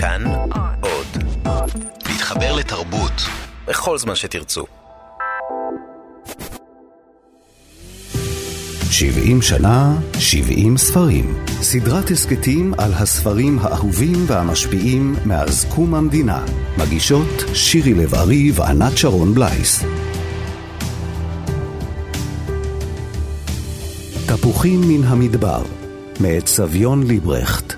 כאן עוד. להתחבר לתרבות בכל זמן שתרצו. 70 שנה, 70 ספרים. סדרת הסכתים על הספרים האהובים והמשפיעים מאז קום המדינה. מגישות שירי לב-ארי וענת שרון בלייס. תפוחים מן המדבר, מאת סביון ליברכט.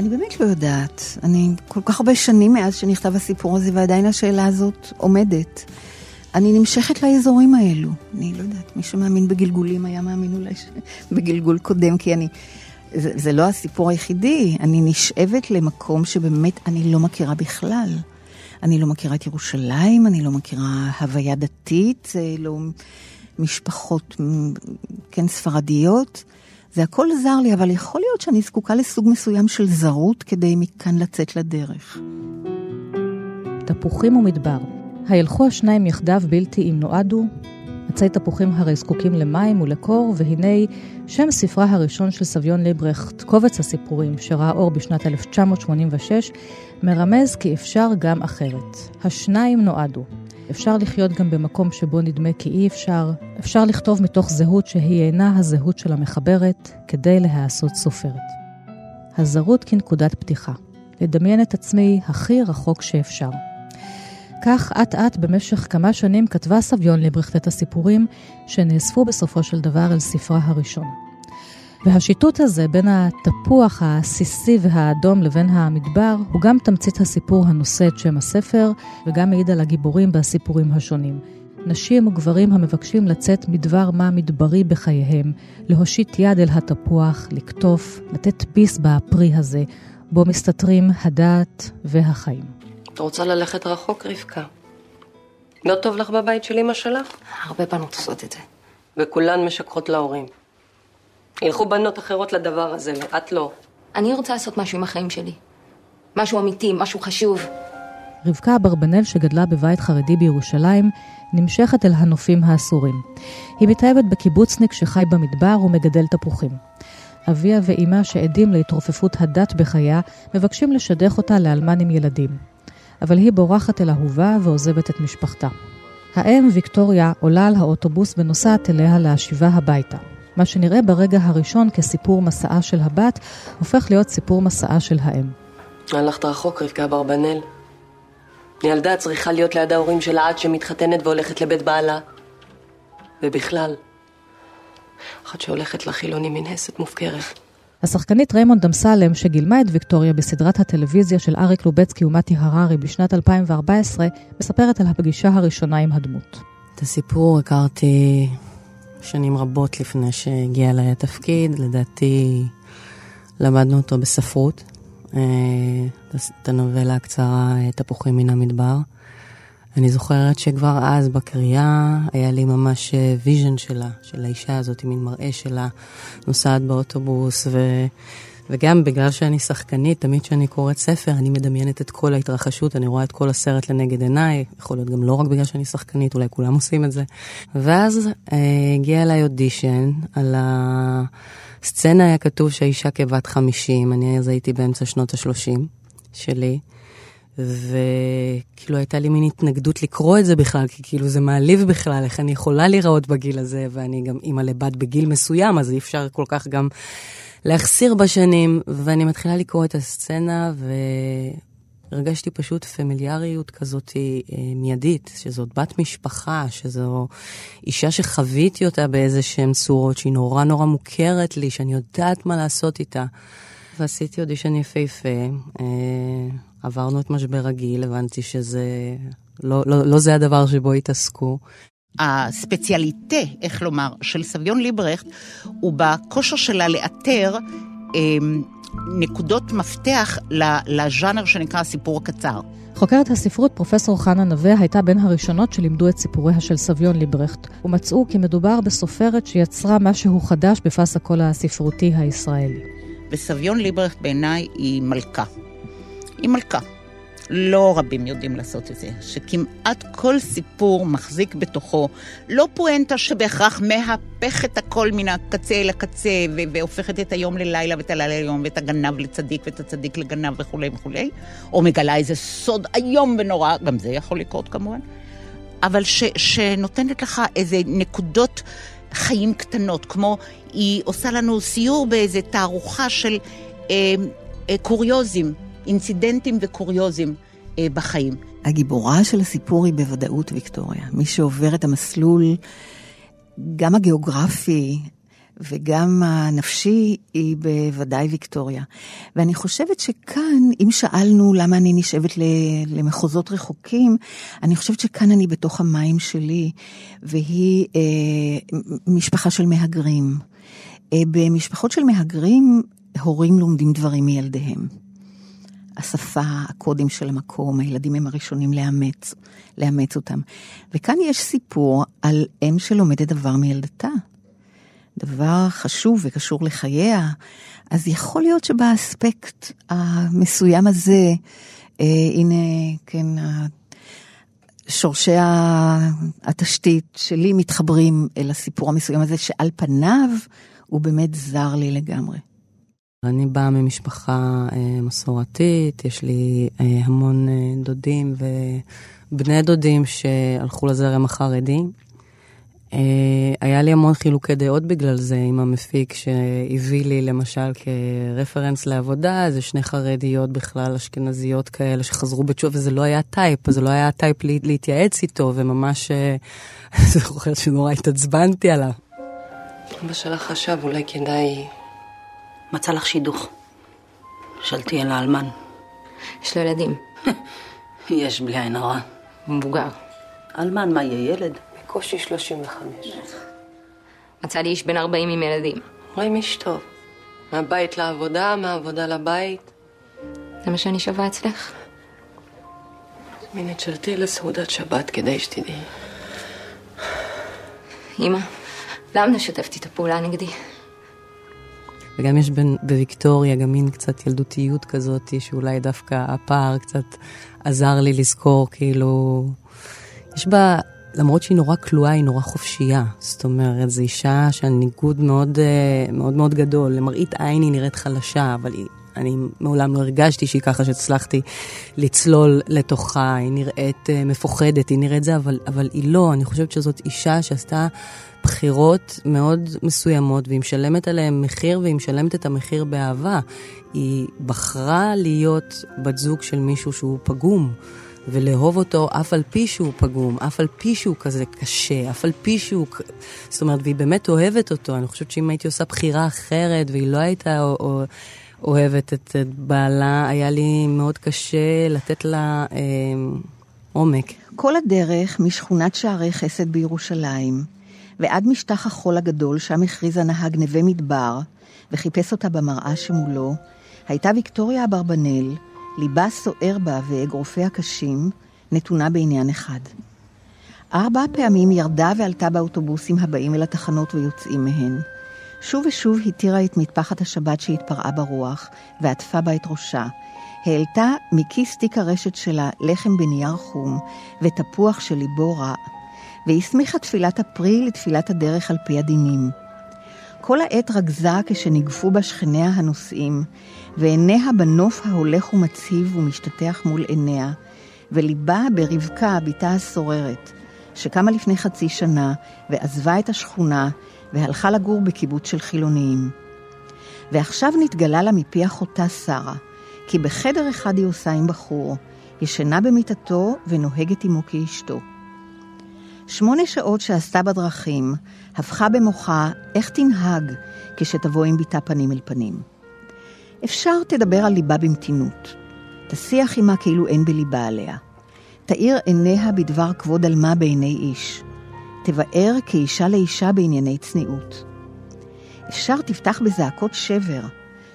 אני באמת לא יודעת. אני כל כך הרבה שנים מאז שנכתב הסיפור הזה, ועדיין השאלה הזאת עומדת. אני נמשכת לאזורים האלו. אני לא יודעת, מי שמאמין בגלגולים היה מאמין אולי בגלגול קודם, כי אני... זה, זה לא הסיפור היחידי, אני נשאבת למקום שבאמת אני לא מכירה בכלל. אני לא מכירה את ירושלים, אני לא מכירה הוויה דתית, לא משפחות, כן, ספרדיות. זה הכל זר לי, אבל יכול להיות שאני זקוקה לסוג מסוים של זרות כדי מכאן לצאת לדרך. תפוחים ומדבר. הילכו השניים יחדיו בלתי אם נועדו? עצי תפוחים הרי זקוקים למים ולקור, והנה שם ספרה הראשון של סביון ליברכט, קובץ הסיפורים, שראה אור בשנת 1986, מרמז כי אפשר גם אחרת. השניים נועדו. אפשר לחיות גם במקום שבו נדמה כי אי אפשר. אפשר לכתוב מתוך זהות שהיא אינה הזהות של המחברת, כדי להעשות סופרת. הזרות כנקודת פתיחה. לדמיין את עצמי הכי רחוק שאפשר. כך אט אט במשך כמה שנים כתבה סביון ליברכט את הסיפורים שנאספו בסופו של דבר אל ספרה הראשון. והשיטוט הזה בין התפוח העסיסי והאדום לבין המדבר הוא גם תמצית הסיפור הנושא את שם הספר וגם מעיד על הגיבורים והסיפורים השונים. נשים וגברים המבקשים לצאת מדבר מה מדברי בחייהם, להושיט יד אל התפוח, לקטוף, לתת ביס בפרי הזה, בו מסתתרים הדעת והחיים. את רוצה ללכת רחוק, רבקה? לא טוב לך בבית של אמא שלך? הרבה בנות עושות את זה. וכולן משקרות להורים. ילכו בנות אחרות לדבר הזה, ואת לא. אני רוצה לעשות משהו עם החיים שלי. משהו אמיתי, משהו חשוב. רבקה אברבנאל, שגדלה בבית חרדי בירושלים, נמשכת אל הנופים האסורים. היא מתאהבת בקיבוצניק שחי במדבר ומגדל תפוחים. אביה ואימה, שעדים להתרופפות הדת בחייה, מבקשים לשדך אותה לאלמן עם ילדים. אבל היא בורחת אל אהובה ועוזבת את משפחתה. האם, ויקטוריה, עולה על האוטובוס ונוסעת אליה להשיבה הביתה. מה שנראה ברגע הראשון כסיפור מסעה של הבת, הופך להיות סיפור מסעה של האם. הלכת רחוק, רבקה אברבנאל. ילדה צריכה להיות ליד ההורים שלה עד שמתחתנת והולכת לבית בעלה. ובכלל, אחת שהולכת לחילוני נעשית מופקרת. השחקנית ריימונד אמסלם, שגילמה את ויקטוריה בסדרת הטלוויזיה של אריק לובצקי ומתי הררי בשנת 2014, מספרת על הפגישה הראשונה עם הדמות. את הסיפור הכרתי שנים רבות לפני שהגיע אליי התפקיד, לדעתי למדנו אותו בספרות, אה, את הנובלה הקצרה תפוחים מן המדבר. אני זוכרת שכבר אז בקריאה היה לי ממש vision שלה, של האישה הזאת, מין מראה שלה, נוסעת באוטובוס, ו... וגם בגלל שאני שחקנית, תמיד כשאני קוראת ספר, אני מדמיינת את כל ההתרחשות, אני רואה את כל הסרט לנגד עיניי, יכול להיות גם לא רק בגלל שאני שחקנית, אולי כולם עושים את זה. ואז אה, הגיע אליי אודישן, על הסצנה היה כתוב שהאישה כבת 50, אני אז הייתי באמצע שנות ה-30 שלי. וכאילו הייתה לי מין התנגדות לקרוא את זה בכלל, כי כאילו זה מעליב בכלל, איך אני יכולה להיראות בגיל הזה, ואני גם אימא לבת בגיל מסוים, אז אי אפשר כל כך גם להחסיר בשנים, ואני מתחילה לקרוא את הסצנה, והרגשתי פשוט פמיליאריות כזאת אה, מיידית, שזאת בת משפחה, שזו אישה שחוויתי אותה באיזה שהן צורות, שהיא נורא נורא מוכרת לי, שאני יודעת מה לעשות איתה. ועשיתי אודישן יפהפה. אה, עברנו את משבר הגיל, הבנתי שזה לא, לא, לא זה הדבר שבו התעסקו. הספציאליטה, איך לומר, של סביון ליברכט, הוא בכושר שלה לאתר אה, נקודות מפתח לז'אנר שנקרא הסיפור הקצר. חוקרת הספרות פרופסור חנה נווה הייתה בין הראשונות שלימדו את סיפוריה של סביון ליברכט, ומצאו כי מדובר בסופרת שיצרה משהו חדש בפס הקול הספרותי הישראלי. וסביון ליברכט בעיניי היא מלכה. היא מלכה. לא רבים יודעים לעשות את זה, שכמעט כל סיפור מחזיק בתוכו. לא פואנטה שבהכרח מהפך את הכל מן הקצה אל הקצה, והופכת את היום ללילה ואת הלילה ליום, ואת הגנב לצדיק ואת הצדיק לגנב וכולי וכולי, או מגלה איזה סוד איום ונורא, גם זה יכול לקרות כמובן, אבל ש, שנותנת לך איזה נקודות חיים קטנות, כמו היא עושה לנו סיור באיזה תערוכה של אה, אה, קוריוזים, אינצידנטים וקוריוזים אה, בחיים. הגיבורה של הסיפור היא בוודאות ויקטוריה. מי שעובר את המסלול, גם הגיאוגרפי וגם הנפשי, היא בוודאי ויקטוריה. ואני חושבת שכאן, אם שאלנו למה אני נשאבת למחוזות רחוקים, אני חושבת שכאן אני בתוך המים שלי, והיא אה, משפחה של מהגרים. אה, במשפחות של מהגרים, הורים לומדים דברים מילדיהם. השפה, הקודים של המקום, הילדים הם הראשונים לאמץ, לאמץ אותם. וכאן יש סיפור על אם שלומדת דבר מילדתה. דבר חשוב וקשור לחייה, אז יכול להיות שבאספקט המסוים הזה, אה, הנה, כן, שורשי התשתית שלי מתחברים אל הסיפור המסוים הזה, שעל פניו הוא באמת זר לי לגמרי. אני באה ממשפחה אה, מסורתית, יש לי אה, המון אה, דודים ובני דודים שהלכו לזרם החרדי. אה, היה לי המון חילוקי דעות בגלל זה עם המפיק שהביא לי למשל כ reference לעבודה, איזה שני חרדיות בכלל, אשכנזיות כאלה שחזרו בתשובה, וזה לא היה type, זה לא היה type להתייעץ איתו, וממש, אה, אני זוכרת שנורא התעצבנתי עליו. אבא שלך חשב, אולי כדאי נמצא לך שידוך. שאלתי על האלמן. יש לו ילדים. יש בלי עין הרע. מבוגר. אלמן, מה יהיה ילד? בקושי 35. מצא לי איש בן 40 עם ילדים. רואים איש טוב. מהבית לעבודה, מהעבודה לבית. זה מה שאני שווה אצלך? תזמיני את לסעודת שבת כדי שתדעי. אמא, למה נשתפת את הפעולה נגדי? וגם יש בין, בוויקטוריה גם מין קצת ילדותיות כזאת, שאולי דווקא הפער קצת עזר לי לזכור, כאילו... יש בה, למרות שהיא נורא כלואה, היא נורא חופשייה. זאת אומרת, זו אישה שהניגוד מאוד אה, מאוד מאוד גדול. למראית עין היא נראית חלשה, אבל היא, אני מעולם לא הרגשתי שהיא ככה שהצלחתי לצלול לתוכה. היא נראית uh, מפוחדת, היא נראית זה, אבל, אבל היא לא. אני חושבת שזאת אישה שעשתה בחירות מאוד מסוימות, והיא משלמת עליהן מחיר, והיא משלמת את המחיר באהבה. היא בחרה להיות בת זוג של מישהו שהוא פגום. ולאהוב אותו אף על פי שהוא פגום, אף על פי שהוא כזה קשה, אף על פי שהוא... זאת אומרת, והיא באמת אוהבת אותו. אני חושבת שאם הייתי עושה בחירה אחרת, והיא לא הייתה או, או, אוהבת את, בעלה, היה לי מאוד קשה לתת לה אה, עומק. כל הדרך משכונת שערי חסד בירושלים, ועד משטח החול הגדול, שם הכריז הנהג נווה מדבר, וחיפש אותה במראה שמולו, הייתה ויקטוריה אברבנאל, ליבה סוער בה ואגרופיה קשים, נתונה בעניין אחד. ארבע פעמים ירדה ועלתה באוטובוסים הבאים אל התחנות ויוצאים מהן. שוב ושוב התירה את מטפחת השבת שהתפרעה ברוח, ועטפה בה את ראשה. העלתה מכיס תיק הרשת שלה לחם בנייר חום, ותפוח של ליבו רע, והסמיכה תפילת הפרי לתפילת הדרך על פי הדינים. כל העת רגזה כשניגפו בה שכניה הנוסעים, ועיניה בנוף ההולך ומצהיב ומשתטח מול עיניה, וליבה ברבקה, בתה הסוררת, שקמה לפני חצי שנה, ועזבה את השכונה, והלכה לגור בקיבוץ של חילוניים. ועכשיו נתגלה לה מפי אחותה שרה, כי בחדר אחד היא עושה עם בחור, ישנה במיטתו ונוהגת עמו כאשתו. שמונה שעות שעשתה בדרכים, הפכה במוחה איך תנהג כשתבוא עם בתה פנים אל פנים. אפשר תדבר על ליבה במתינות. תשיח עמה כאילו אין בליבה עליה. תאיר עיניה בדבר כבוד עלמה בעיני איש. תבאר כאישה לאישה בענייני צניעות. אפשר תפתח בזעקות שבר,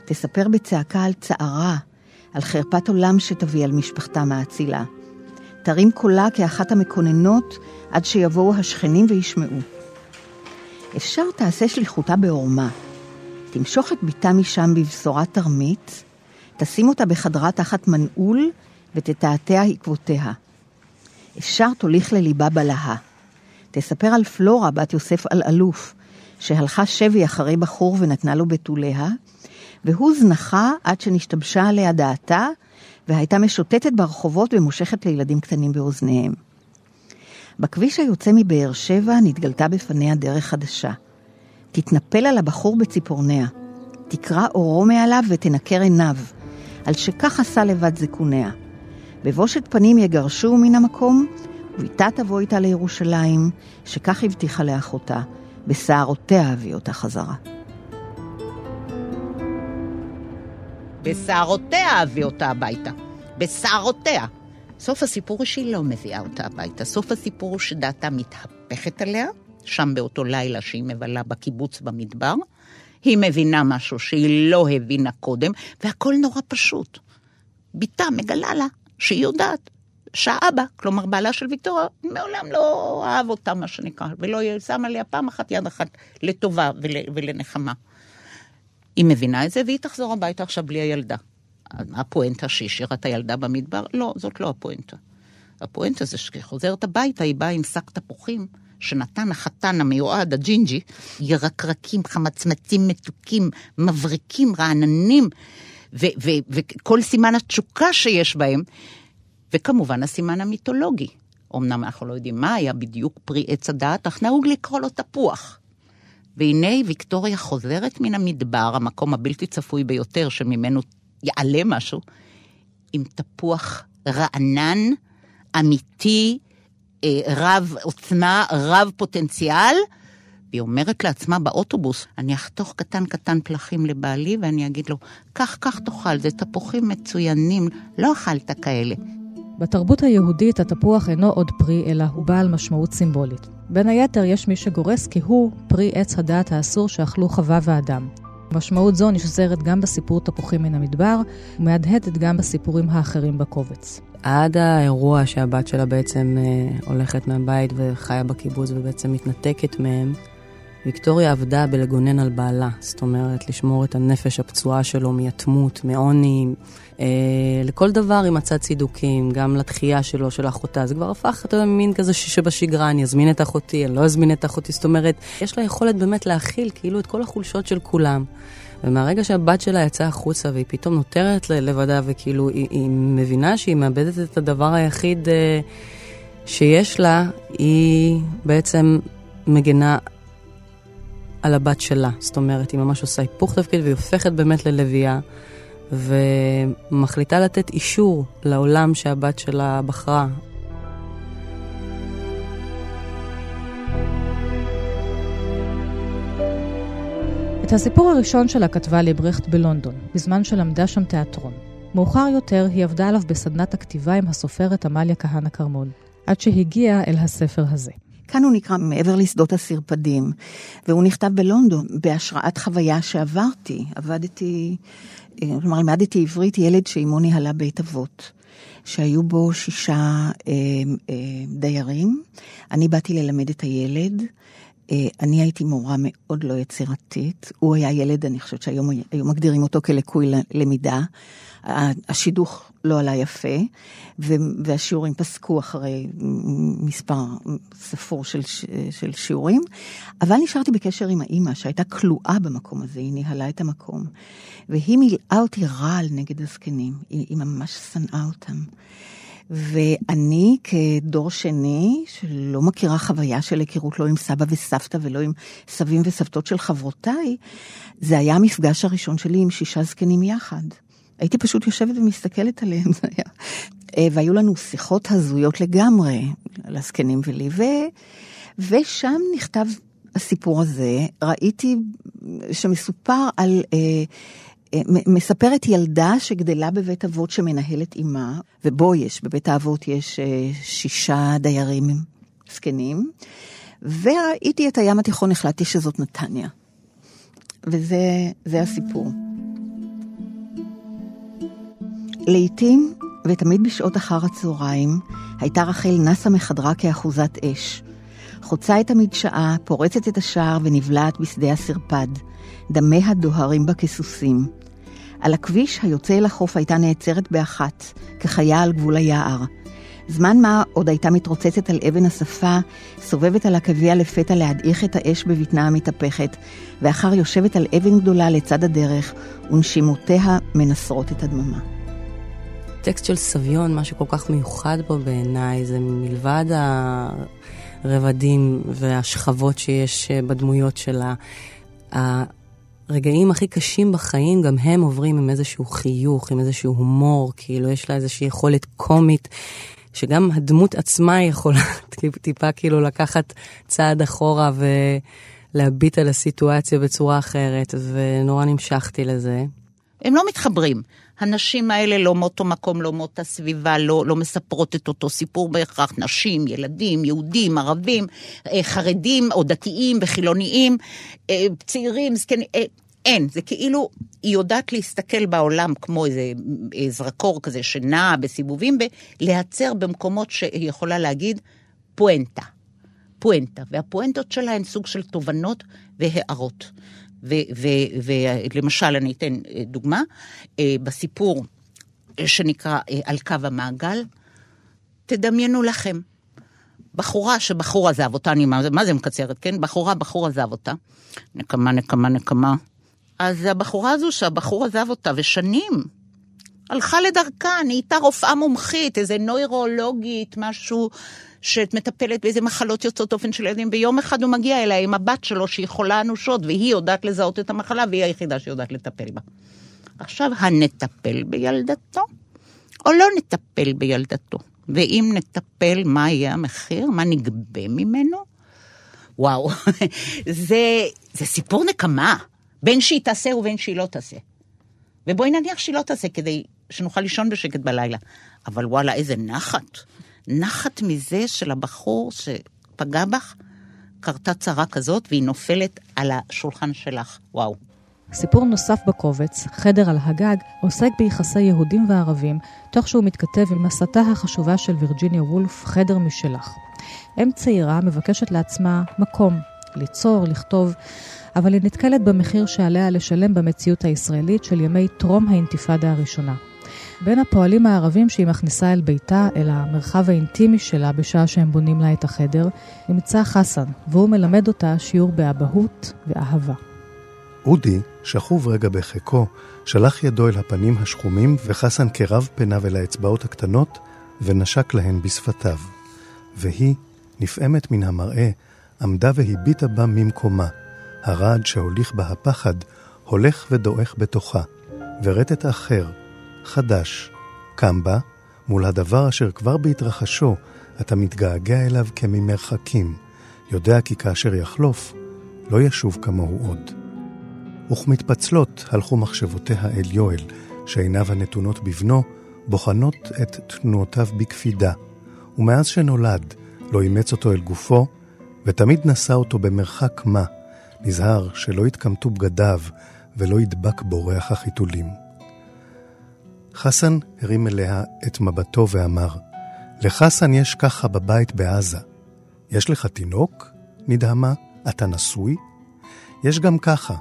תספר בצעקה על צערה, על חרפת עולם שתביא על משפחתה מהאצילה. תרים קולה כאחת המקוננות עד שיבואו השכנים וישמעו. אפשר תעשה שליחותה בעורמה. תמשוך את בתה משם בבשורת תרמית, תשים אותה בחדרה תחת מנעול, ותתעתע עקבותיה. אפשר תוליך לליבה בלהה. תספר על פלורה, בת יוסף אלאלוף, שהלכה שבי אחרי בחור ונתנה לו בתוליה, והוא זנחה עד שנשתבשה עליה דעתה, והייתה משוטטת ברחובות ומושכת לילדים קטנים באוזניהם. בכביש היוצא מבאר שבע נתגלתה בפניה דרך חדשה. תתנפל על הבחור בציפורניה, תקרע אורו מעליו ותנקר עיניו, על שכך עשה לבד זקוניה. בבושת פנים יגרשו מן המקום, וביתה תבוא איתה לירושלים, שכך הבטיחה לאחותה, בשערותיה הביא אותה חזרה. בשערותיה הביא אותה הביתה. בשערותיה. סוף הסיפור הוא שהיא לא מביאה אותה הביתה. סוף הסיפור הוא שדעתה מתהפכת עליה, שם באותו לילה שהיא מבלה בקיבוץ במדבר. היא מבינה משהו שהיא לא הבינה קודם, והכל נורא פשוט. בתה מגלה לה שהיא יודעת שהאבא, כלומר בעלה של ויקטוריה, מעולם לא אהב אותה, מה שנקרא, ולא שם עליה פעם אחת יד אחת לטובה ול, ולנחמה. היא מבינה את זה, והיא תחזור הביתה עכשיו בלי הילדה. הפואנטה שהיא השאירה את הילדה במדבר? לא, זאת לא הפואנטה. הפואנטה זה שהיא חוזרת הביתה, היא באה עם שק תפוחים, שנתן החתן המיועד, הג'ינג'י, ירקרקים, חמצמצים מתוקים, מבריקים, רעננים, וכל סימן התשוקה שיש בהם, וכמובן הסימן המיתולוגי. אמנם אנחנו לא יודעים מה היה בדיוק פרי עץ הדעת, אך נהוג לקרוא לו תפוח. והנה ויקטוריה חוזרת מן המדבר, המקום הבלתי צפוי ביותר שממנו יעלה משהו, עם תפוח רענן, אמיתי, אה, רב עוצמה, רב פוטנציאל, והיא אומרת לעצמה באוטובוס, אני אחתוך קטן קטן פלחים לבעלי ואני אגיד לו, קח, קח תאכל, זה תפוחים מצוינים, לא אכלת כאלה. בתרבות היהודית התפוח אינו עוד פרי, אלא הוא בעל משמעות סימבולית. בין היתר, יש מי שגורס כי הוא פרי עץ הדעת האסור שאכלו חווה ואדם. משמעות זו נשזרת גם בסיפור תפוחים מן המדבר, ומהדהדת גם בסיפורים האחרים בקובץ. עד האירוע שהבת שלה בעצם אה, הולכת מהבית וחיה בקיבוץ ובעצם מתנתקת מהם, ויקטוריה עבדה בלגונן על בעלה, זאת אומרת, לשמור את הנפש הפצועה שלו מיתמות, מעוני, אה, לכל דבר היא מצאה צידוקים, גם לתחייה שלו, של אחותה. זה כבר הפך, אתה יודע, מין כזה שבשגרה, אני אזמין את אחותי, אני לא אזמין את אחותי. זאת אומרת, יש לה יכולת באמת להכיל כאילו את כל החולשות של כולם. ומהרגע שהבת שלה יצאה החוצה והיא פתאום נותרת לבדה, וכאילו היא, היא מבינה שהיא מאבדת את הדבר היחיד אה, שיש לה, היא בעצם מגנה על הבת שלה. זאת אומרת, היא ממש עושה היפוך תפקיד והיא הופכת באמת ללוויה. ומחליטה לתת אישור לעולם שהבת שלה בחרה. את הסיפור הראשון שלה כתבה ליברכט בלונדון, בזמן שלמדה שם תיאטרון. מאוחר יותר היא עבדה עליו בסדנת הכתיבה עם הסופרת עמליה כהנא כרמון, עד שהגיעה אל הספר הזה. כאן הוא נקרא מעבר לשדות הסרפדים, והוא נכתב בלונדון בהשראת חוויה שעברתי. עבדתי כלומר, לימדתי עברית ילד שאימו ניהלה בית אבות, שהיו בו שישה אה, אה, דיירים. אני באתי ללמד את הילד. אה, אני הייתי מורה מאוד לא יצירתית. הוא היה ילד, אני חושבת שהיום היו מגדירים אותו כלקוי למידה. השידוך לא עלה יפה, והשיעורים פסקו אחרי מספר ספור של, של שיעורים, אבל נשארתי בקשר עם האימא שהייתה כלואה במקום הזה, היא ניהלה את המקום, והיא מילאה אותי רעל נגד הזקנים, היא, היא ממש שנאה אותם. ואני כדור שני, שלא מכירה חוויה של היכרות לא עם סבא וסבתא ולא עם סבים וסבתות של חברותיי, זה היה המפגש הראשון שלי עם שישה זקנים יחד. הייתי פשוט יושבת ומסתכלת עליהם. אה, והיו לנו שיחות הזויות לגמרי, לזקנים ולי, ו... ושם נכתב הסיפור הזה, ראיתי שמסופר על... אה, אה, מספרת ילדה שגדלה בבית אבות שמנהלת אימה, ובו יש, בבית האבות יש שישה דיירים זקנים, וראיתי את הים התיכון, החלטתי שזאת נתניה. וזה הסיפור. לעתים, ותמיד בשעות אחר הצהריים, הייתה רחל נסה מחדרה כאחוזת אש. חוצה את המדשאה, פורצת את השער ונבלעת בשדה הסרפד, דמיה דוהרים בה כסוסים. על הכביש היוצא אל החוף הייתה נעצרת באחת, כחיה על גבול היער. זמן מה עוד הייתה מתרוצצת על אבן השפה, סובבת על עקביה לפתע להדעיך את האש בבטנה המתהפכת, ואחר יושבת על אבן גדולה לצד הדרך, ונשימותיה מנסרות את הדממה. הטקסט של סביון, מה שכל כך מיוחד בו בעיניי, זה מלבד הרבדים והשכבות שיש בדמויות שלה, הרגעים הכי קשים בחיים, גם הם עוברים עם איזשהו חיוך, עם איזשהו הומור, כאילו יש לה איזושהי יכולת קומית שגם הדמות עצמה יכולה טיפה כאילו לקחת צעד אחורה ולהביט על הסיטואציה בצורה אחרת, ונורא נמשכתי לזה. הם לא מתחברים. הנשים האלה לא מאותו מקום, לא מאותה סביבה, לא, לא מספרות את אותו סיפור בהכרח. נשים, ילדים, יהודים, ערבים, אה, חרדים או דתיים וחילוניים, אה, צעירים, זקנים. אה, אין, זה כאילו, היא יודעת להסתכל בעולם כמו איזה זרקור כזה שנע בסיבובים, ולהיעצר במקומות שהיא יכולה להגיד פואנטה. פואנטה, והפואנטות שלה הן סוג של תובנות והערות. ולמשל, אני אתן אה, דוגמה, אה, בסיפור שנקרא אה, על קו המעגל, תדמיינו לכם, בחורה שבחור עזב אותה, אני מה זה מקצרת, כן? בחורה, בחור עזב אותה, נקמה, נקמה, נקמה, אז הבחורה הזו שהבחור עזב אותה, ושנים, הלכה לדרכה, נהייתה רופאה מומחית, איזה נוירולוגית, משהו שמטפלת באיזה מחלות יוצאות אופן של ילדים, ויום אחד הוא מגיע אליה עם הבת שלו שהיא חולה אנושות, והיא יודעת לזהות את המחלה, והיא היחידה שיודעת לטפל בה. עכשיו, הנטפל בילדתו, או לא נטפל בילדתו? ואם נטפל, מה יהיה המחיר? מה נגבה ממנו? וואו, זה, זה סיפור נקמה. בין שהיא תעשה ובין שהיא לא תעשה. ובואי נניח שהיא לא תעשה כדי שנוכל לישון בשקט בלילה. אבל וואלה, איזה נחת. נחת מזה של הבחור שפגע בך, קרתה צרה כזאת והיא נופלת על השולחן שלך. וואו. סיפור נוסף בקובץ, חדר על הגג, עוסק ביחסי יהודים וערבים, תוך שהוא מתכתב עם מסתה החשובה של וירג'יניה וולף, חדר משלך. אם צעירה מבקשת לעצמה מקום, ליצור, לכתוב, אבל היא נתקלת במחיר שעליה לשלם במציאות הישראלית של ימי טרום האינתיפאדה הראשונה. בין הפועלים הערבים שהיא מכניסה אל ביתה, אל המרחב האינטימי שלה בשעה שהם בונים לה את החדר, נמצא חסן, והוא מלמד אותה שיעור באבהות ואהבה. אודי, שכוב רגע בחיקו, שלח ידו אל הפנים השחומים וחסן כרב פניו אל האצבעות הקטנות, ונשק להן בשפתיו. והיא, נפעמת מן המראה, עמדה והביטה בה ממקומה. הרעד שהוליך בה הפחד, הולך ודועך בתוכה, ורטט אחר, חדש, קם בה, מול הדבר אשר כבר בהתרחשו, אתה מתגעגע אליו כממרחקים, יודע כי כאשר יחלוף, לא ישוב כמוהו עוד. וכמתפצלות הלכו מחשבותיה אל יואל, שעיניו הנתונות בבנו, בוחנות את תנועותיו בקפידה, ומאז שנולד, לא אימץ אותו אל גופו, ותמיד נשא אותו במרחק מה, נזהר שלא יתקמטו בגדיו ולא ידבק בו ריח החיתולים. חסן הרים אליה את מבטו ואמר, לחסן יש ככה בבית בעזה. יש לך תינוק? נדהמה, אתה נשוי? יש גם ככה,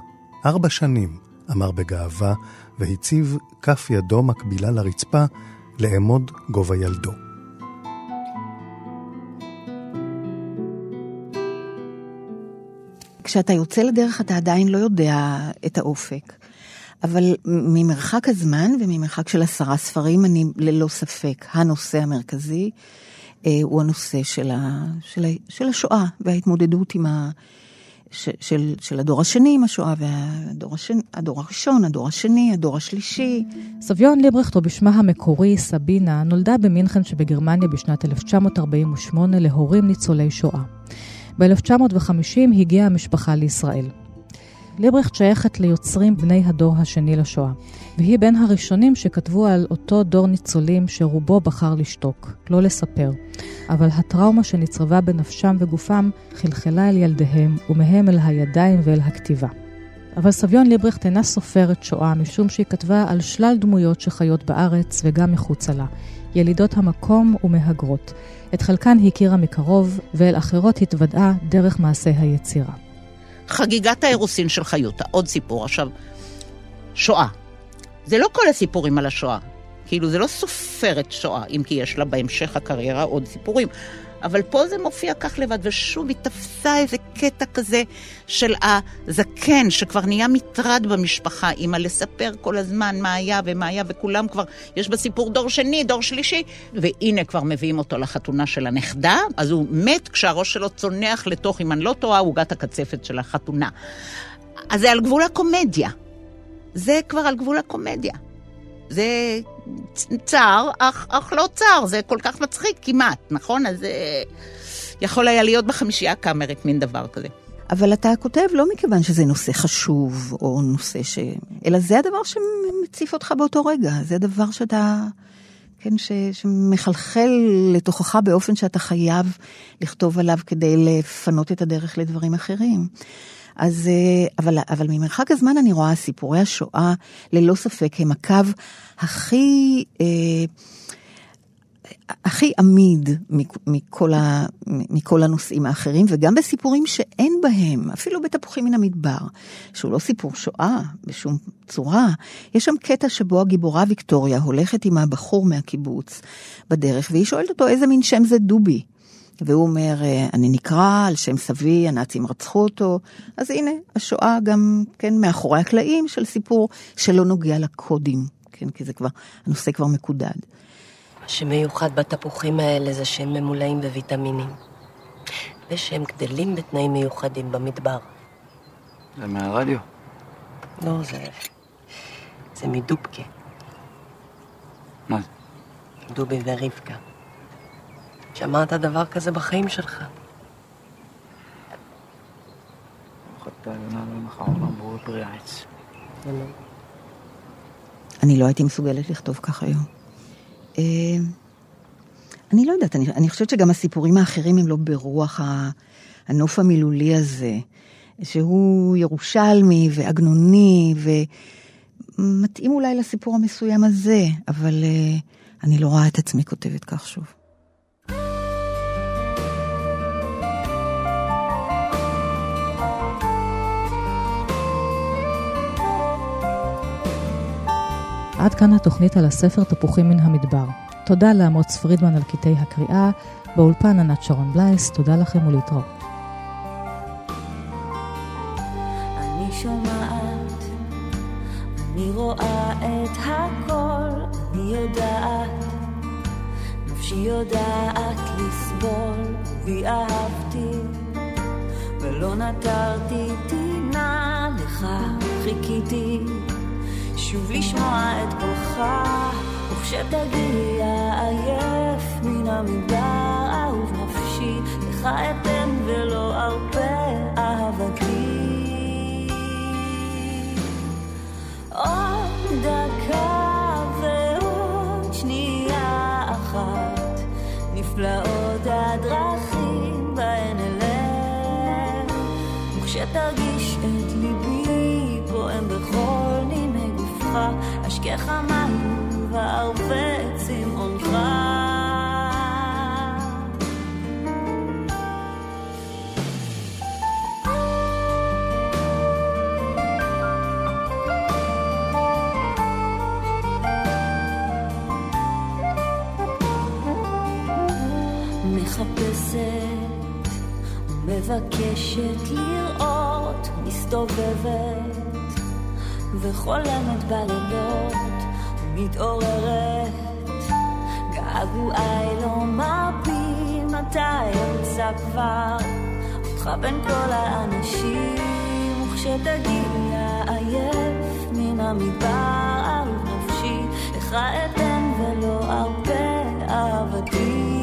ארבע שנים, אמר בגאווה, והציב כף ידו מקבילה לרצפה לאמוד גובה ילדו. כשאתה יוצא לדרך אתה עדיין לא יודע את האופק. אבל ממרחק הזמן וממרחק של עשרה ספרים, אני ללא ספק, הנושא המרכזי אה, הוא הנושא של, ה, של, ה, של השואה וההתמודדות עם ה... ש, של, של הדור השני עם השואה, והדור השני, הדור הראשון, הדור השני, הדור השלישי. סביון ליברכט, או בשמה המקורי, סבינה, נולדה במינכן שבגרמניה בשנת 1948 להורים ניצולי שואה. ב-1950 הגיעה המשפחה לישראל. ליברכט שייכת ליוצרים בני הדור השני לשואה, והיא בין הראשונים שכתבו על אותו דור ניצולים שרובו בחר לשתוק, לא לספר. אבל הטראומה שנצרבה בנפשם וגופם חלחלה אל ילדיהם, ומהם אל הידיים ואל הכתיבה. אבל סביון ליברכט אינה סופרת שואה, משום שהיא כתבה על שלל דמויות שחיות בארץ וגם מחוצה לה, ילידות המקום ומהגרות. את חלקן הכירה מקרוב, ואל אחרות התוודעה דרך מעשה היצירה. חגיגת האירוסין של חיותה, עוד סיפור. עכשיו, שואה. זה לא כל הסיפורים על השואה. כאילו, זה לא סופרת שואה, אם כי יש לה בהמשך הקריירה עוד סיפורים. אבל פה זה מופיע כך לבד, ושוב היא תפסה איזה קטע כזה של הזקן, שכבר נהיה מטרד במשפחה, אימא לספר כל הזמן מה היה ומה היה, וכולם כבר, יש בסיפור דור שני, דור שלישי, והנה כבר מביאים אותו לחתונה של הנכדה, אז הוא מת כשהראש שלו צונח לתוך, אם אני לא טועה, עוגת הקצפת של החתונה. אז זה על גבול הקומדיה. זה כבר על גבול הקומדיה. זה צער, אך, אך לא צער, זה כל כך מצחיק כמעט, נכון? אז זה יכול היה להיות בחמישייה הקאמרית מין דבר כזה. אבל אתה כותב לא מכיוון שזה נושא חשוב, או נושא ש... אלא זה הדבר שמציף אותך באותו רגע, זה הדבר שאתה... כן, ש, שמחלחל לתוכך באופן שאתה חייב לכתוב עליו כדי לפנות את הדרך לדברים אחרים. אז, אה, אבל, אבל ממרחק הזמן אני רואה סיפורי השואה, ללא ספק, הם הקו הכי... אה, הכי עמיד מכל, ה, מכל הנושאים האחרים, וגם בסיפורים שאין בהם, אפילו בתפוחים מן המדבר, שהוא לא סיפור שואה בשום צורה, יש שם קטע שבו הגיבורה ויקטוריה הולכת עם הבחור מהקיבוץ בדרך, והיא שואלת אותו איזה מין שם זה דובי. והוא אומר, אה, אני נקרא על שם סבי, הנאצים רצחו אותו. אז הנה, השואה גם, כן, מאחורי הקלעים של סיפור שלא נוגע לקודים, כן, כי זה כבר, הנושא כבר מקודד. מה שמיוחד בתפוחים האלה זה שהם ממולאים בוויטמינים, ושהם גדלים בתנאים מיוחדים במדבר. זה מהרדיו? לא, זה... זה מדובקה. מה זה? דובי ורבקה. שמעת דבר כזה בחיים שלך? אני לא הייתי מסוגלת לכתוב כך היום. אה, אני לא יודעת, אני, אני חושבת שגם הסיפורים האחרים הם לא ברוח הנוף המילולי הזה, שהוא ירושלמי ועגנוני ומתאים אולי לסיפור המסוים הזה, אבל אה, אני לא רואה את עצמי כותבת כך שוב. עד כאן התוכנית על הספר תפוחים מן המדבר. תודה לאמוץ פרידמן על קטעי הקריאה, באולפן ענת שרון בלייס, תודה לכם ולהתראות. אני שומעת, אני רואה את הכל, אני יודעת, נפשי יודעת לסבול, בי אהבתי, ולא נטרתי טינה לך, חיכיתי. שוב לשמוע את קולך, וכשתגיע עייף מן המדבר, אהוב נפשי, לך אתן ולא ארפה אהבתי. עוד דקה ועוד שנייה אחת, נפלאות וארבה צמאונך. מחפשת ומבקשת לראות, מסתובבת וחולמת בלילות, מתעוררת, געגועי לא מרפים, מתי אמצא כבר אותך בין כל האנשים, וכשתגיע עייף מן המדבר, אהוב נפשי, לך אתן ולא ארפה אהבתי.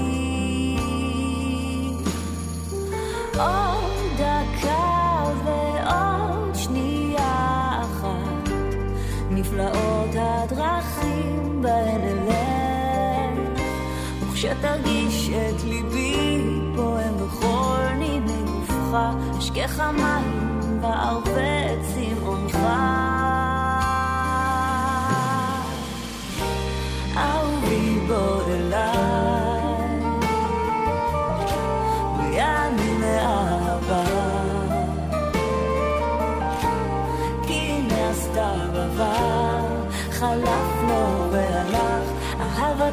עוד נפלאות הדרכים בהן אלך, וכשתרגיש את ליבי פועם בכל נימי גופך, אשכך מים וערבי צמאונך.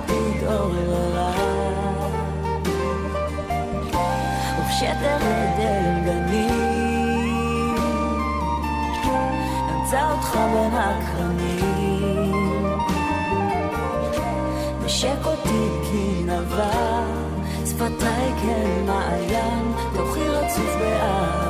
התעוררה. וכשתרד אל גנים, אמצא אותך בין הקרנים. נשק אותי כנבל, שפתיי כמעיין, תוכי רצוף באהבה.